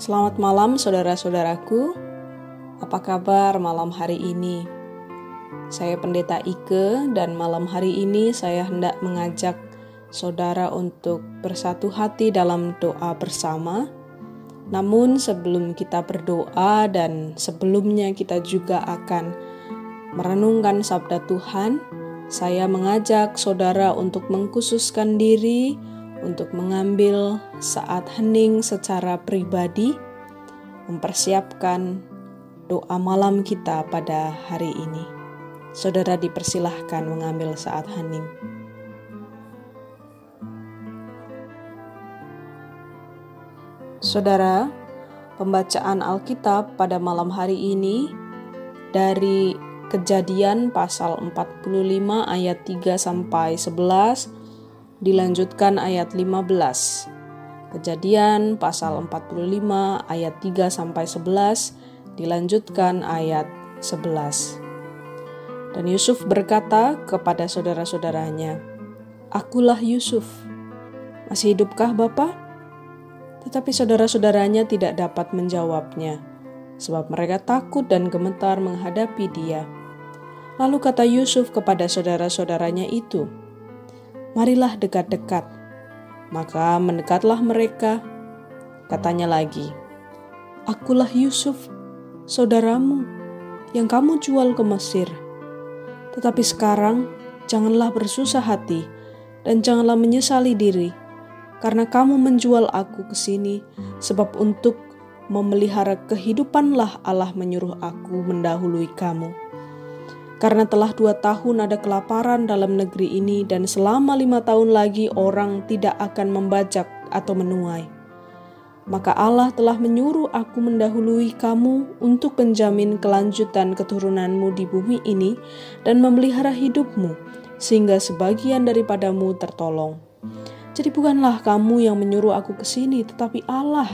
Selamat malam saudara-saudaraku. Apa kabar malam hari ini? Saya Pendeta Ike dan malam hari ini saya hendak mengajak saudara untuk bersatu hati dalam doa bersama. Namun sebelum kita berdoa dan sebelumnya kita juga akan merenungkan sabda Tuhan, saya mengajak saudara untuk mengkhususkan diri untuk mengambil saat hening secara pribadi, mempersiapkan doa malam kita pada hari ini. Saudara dipersilahkan mengambil saat hening. Saudara, pembacaan Alkitab pada malam hari ini dari Kejadian pasal 45 ayat 3 sampai 11 dilanjutkan ayat 15. Kejadian pasal 45 ayat 3 sampai 11 dilanjutkan ayat 11. Dan Yusuf berkata kepada saudara-saudaranya, Akulah Yusuf. Masih hidupkah Bapak? Tetapi saudara-saudaranya tidak dapat menjawabnya, sebab mereka takut dan gemetar menghadapi dia. Lalu kata Yusuf kepada saudara-saudaranya itu, marilah dekat-dekat. Maka mendekatlah mereka. Katanya lagi, Akulah Yusuf, saudaramu, yang kamu jual ke Mesir. Tetapi sekarang, janganlah bersusah hati, dan janganlah menyesali diri, karena kamu menjual aku ke sini, sebab untuk memelihara kehidupanlah Allah menyuruh aku mendahului kamu karena telah dua tahun ada kelaparan dalam negeri ini dan selama lima tahun lagi orang tidak akan membajak atau menuai. Maka Allah telah menyuruh aku mendahului kamu untuk menjamin kelanjutan keturunanmu di bumi ini dan memelihara hidupmu, sehingga sebagian daripadamu tertolong. Jadi bukanlah kamu yang menyuruh aku ke sini, tetapi Allah.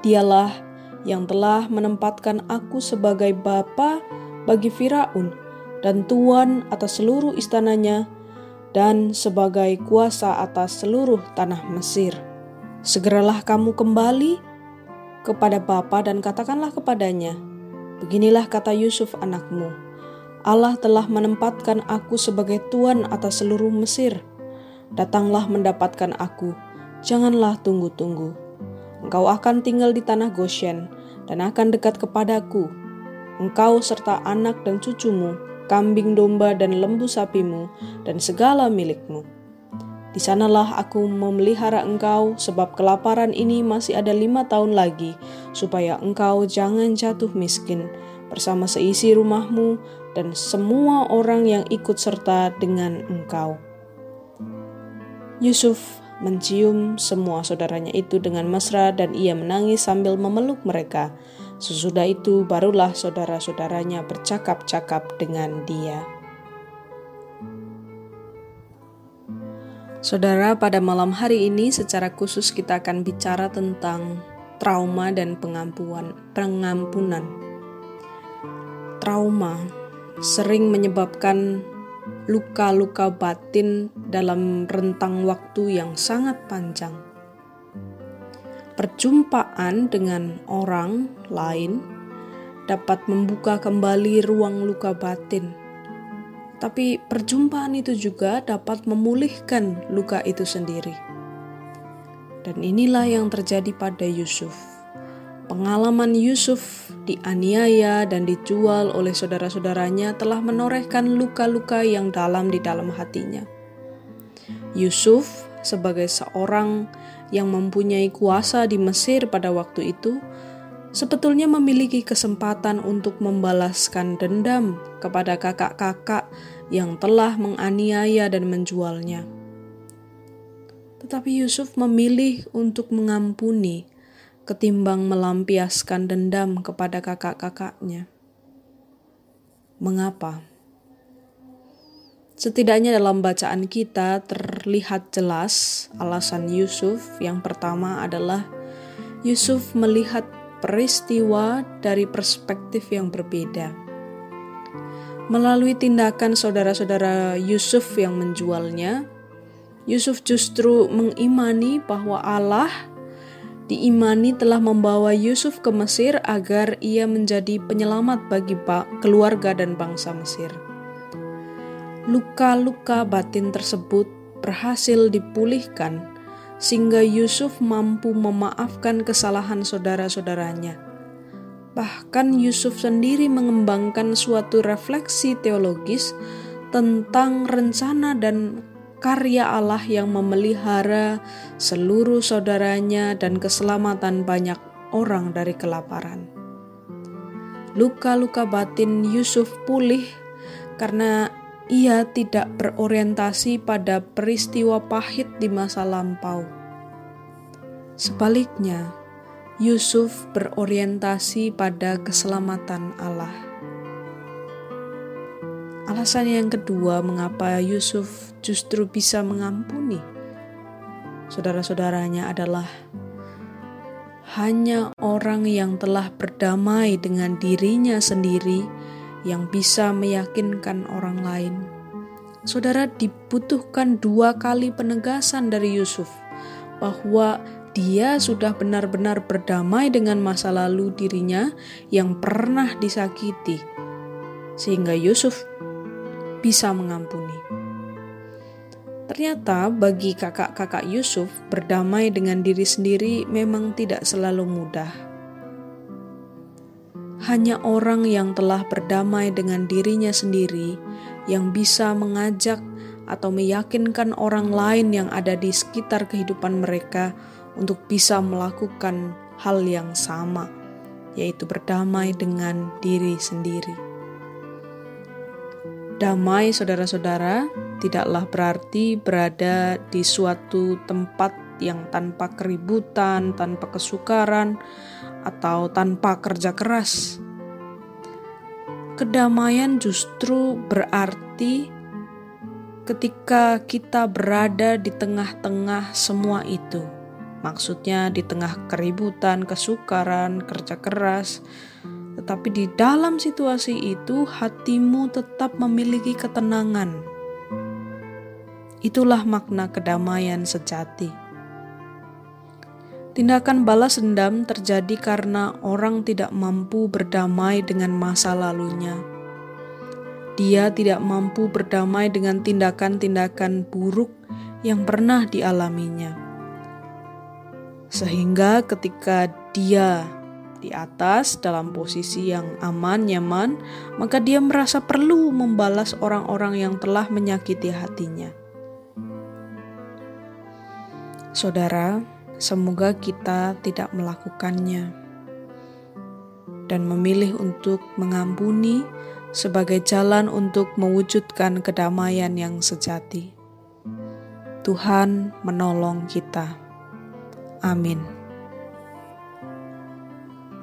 Dialah yang telah menempatkan aku sebagai bapa bagi Firaun dan tuan atas seluruh istananya dan sebagai kuasa atas seluruh tanah Mesir. Segeralah kamu kembali kepada bapa dan katakanlah kepadanya, Beginilah kata Yusuf anakmu, Allah telah menempatkan aku sebagai tuan atas seluruh Mesir. Datanglah mendapatkan aku, janganlah tunggu-tunggu. Engkau akan tinggal di tanah Goshen dan akan dekat kepadaku, engkau serta anak dan cucumu, kambing domba dan lembu sapimu, dan segala milikmu. Di sanalah aku memelihara engkau, sebab kelaparan ini masih ada lima tahun lagi, supaya engkau jangan jatuh miskin bersama seisi rumahmu dan semua orang yang ikut serta dengan engkau. Yusuf mencium semua saudaranya itu dengan mesra dan ia menangis sambil memeluk mereka. Sesudah itu barulah saudara-saudaranya bercakap-cakap dengan dia. Saudara, pada malam hari ini secara khusus kita akan bicara tentang trauma dan pengampuan, pengampunan. Trauma sering menyebabkan luka-luka batin dalam rentang waktu yang sangat panjang perjumpaan dengan orang lain dapat membuka kembali ruang luka batin. Tapi perjumpaan itu juga dapat memulihkan luka itu sendiri. Dan inilah yang terjadi pada Yusuf. Pengalaman Yusuf dianiaya dan dijual oleh saudara-saudaranya telah menorehkan luka-luka yang dalam di dalam hatinya. Yusuf sebagai seorang yang mempunyai kuasa di Mesir pada waktu itu, sebetulnya memiliki kesempatan untuk membalaskan dendam kepada kakak-kakak yang telah menganiaya dan menjualnya. Tetapi Yusuf memilih untuk mengampuni ketimbang melampiaskan dendam kepada kakak-kakaknya. Mengapa? Setidaknya dalam bacaan kita terlihat jelas alasan Yusuf. Yang pertama adalah Yusuf melihat peristiwa dari perspektif yang berbeda. Melalui tindakan saudara-saudara Yusuf yang menjualnya, Yusuf justru mengimani bahwa Allah diimani telah membawa Yusuf ke Mesir agar ia menjadi penyelamat bagi keluarga dan bangsa Mesir. Luka-luka batin tersebut berhasil dipulihkan sehingga Yusuf mampu memaafkan kesalahan saudara-saudaranya. Bahkan Yusuf sendiri mengembangkan suatu refleksi teologis tentang rencana dan karya Allah yang memelihara seluruh saudaranya dan keselamatan banyak orang dari kelaparan. Luka-luka batin Yusuf pulih karena ia tidak berorientasi pada peristiwa pahit di masa lampau. Sebaliknya, Yusuf berorientasi pada keselamatan Allah. Alasan yang kedua, mengapa Yusuf justru bisa mengampuni saudara-saudaranya adalah hanya orang yang telah berdamai dengan dirinya sendiri yang bisa meyakinkan orang lain. Saudara, dibutuhkan dua kali penegasan dari Yusuf bahwa dia sudah benar-benar berdamai dengan masa lalu dirinya yang pernah disakiti, sehingga Yusuf bisa mengampuni. Ternyata bagi kakak-kakak Yusuf, berdamai dengan diri sendiri memang tidak selalu mudah. Hanya orang yang telah berdamai dengan dirinya sendiri yang bisa mengajak atau meyakinkan orang lain yang ada di sekitar kehidupan mereka untuk bisa melakukan hal yang sama, yaitu berdamai dengan diri sendiri. Damai, saudara-saudara, tidaklah berarti berada di suatu tempat yang tanpa keributan, tanpa kesukaran, atau tanpa kerja keras. Kedamaian justru berarti ketika kita berada di tengah-tengah semua itu. Maksudnya, di tengah keributan, kesukaran, kerja keras, tetapi di dalam situasi itu, hatimu tetap memiliki ketenangan. Itulah makna kedamaian sejati. Tindakan balas dendam terjadi karena orang tidak mampu berdamai dengan masa lalunya. Dia tidak mampu berdamai dengan tindakan-tindakan buruk yang pernah dialaminya, sehingga ketika dia di atas dalam posisi yang aman, nyaman, maka dia merasa perlu membalas orang-orang yang telah menyakiti hatinya. Saudara, semoga kita tidak melakukannya dan memilih untuk mengampuni sebagai jalan untuk mewujudkan kedamaian yang sejati. Tuhan menolong kita. Amin.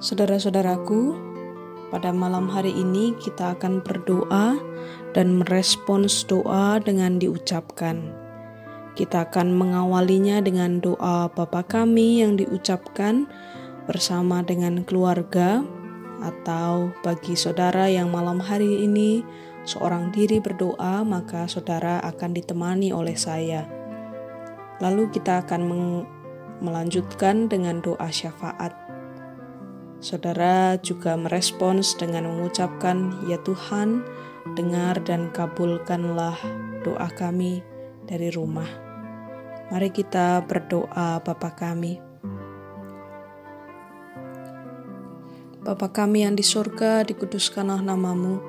Saudara-saudaraku, pada malam hari ini kita akan berdoa dan merespons doa dengan diucapkan. Kita akan mengawalinya dengan doa Bapa kami yang diucapkan bersama dengan keluarga atau bagi saudara yang malam hari ini seorang diri berdoa, maka saudara akan ditemani oleh saya. Lalu kita akan melanjutkan dengan doa syafaat. Saudara juga merespons dengan mengucapkan, "Ya Tuhan, dengar dan kabulkanlah doa kami dari rumah." Mari kita berdoa Bapa kami. Bapa kami yang di sorga, dikuduskanlah namamu.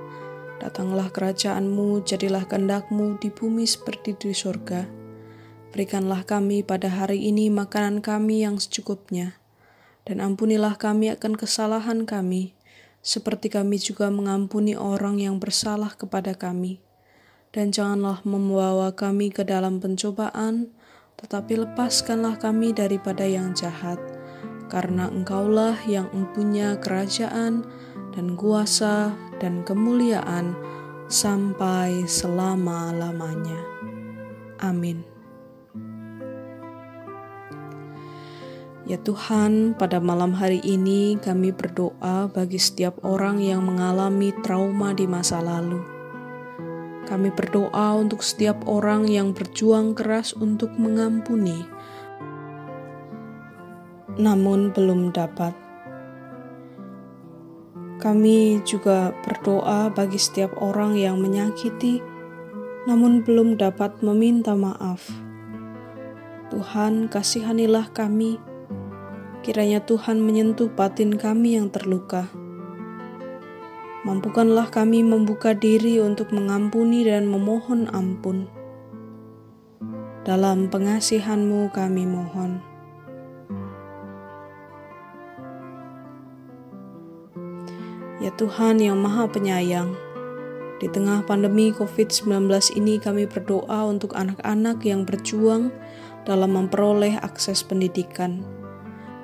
Datanglah kerajaanmu, jadilah kehendakmu di bumi seperti di sorga. Berikanlah kami pada hari ini makanan kami yang secukupnya dan ampunilah kami akan kesalahan kami, seperti kami juga mengampuni orang yang bersalah kepada kami. Dan janganlah membawa kami ke dalam pencobaan, tetapi lepaskanlah kami daripada yang jahat, karena Engkaulah yang mempunyai kerajaan dan kuasa dan kemuliaan sampai selama-lamanya. Amin. Ya Tuhan, pada malam hari ini kami berdoa bagi setiap orang yang mengalami trauma di masa lalu. Kami berdoa untuk setiap orang yang berjuang keras untuk mengampuni, namun belum dapat. Kami juga berdoa bagi setiap orang yang menyakiti, namun belum dapat meminta maaf. Tuhan, kasihanilah kami. Kiranya Tuhan menyentuh batin kami yang terluka. Mampukanlah kami membuka diri untuk mengampuni dan memohon ampun. Dalam pengasihanmu kami mohon. Ya Tuhan yang Maha Penyayang, di tengah pandemi COVID-19 ini kami berdoa untuk anak-anak yang berjuang dalam memperoleh akses pendidikan.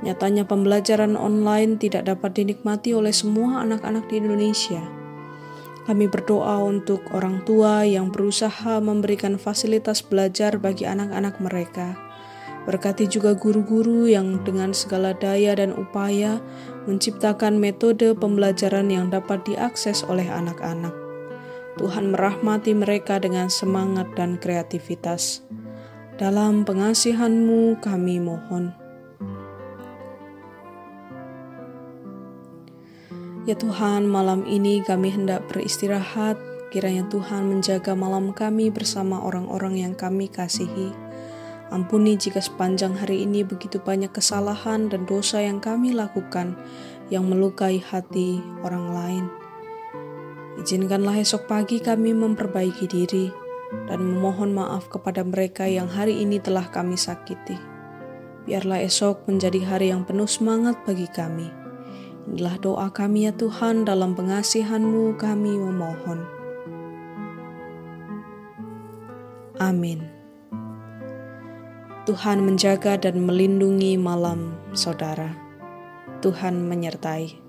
Nyatanya pembelajaran online tidak dapat dinikmati oleh semua anak-anak di Indonesia. Kami berdoa untuk orang tua yang berusaha memberikan fasilitas belajar bagi anak-anak mereka Berkati juga guru-guru yang dengan segala daya dan upaya menciptakan metode pembelajaran yang dapat diakses oleh anak-anak. Tuhan merahmati mereka dengan semangat dan kreativitas. Dalam pengasihan-Mu kami mohon. Ya Tuhan, malam ini kami hendak beristirahat. Kiranya Tuhan menjaga malam kami bersama orang-orang yang kami kasihi. Ampuni jika sepanjang hari ini begitu banyak kesalahan dan dosa yang kami lakukan yang melukai hati orang lain. Izinkanlah esok pagi kami memperbaiki diri dan memohon maaf kepada mereka yang hari ini telah kami sakiti. Biarlah esok menjadi hari yang penuh semangat bagi kami. Inilah doa kami ya Tuhan dalam pengasihan-Mu kami memohon. Amin. Tuhan menjaga dan melindungi malam saudara. Tuhan menyertai.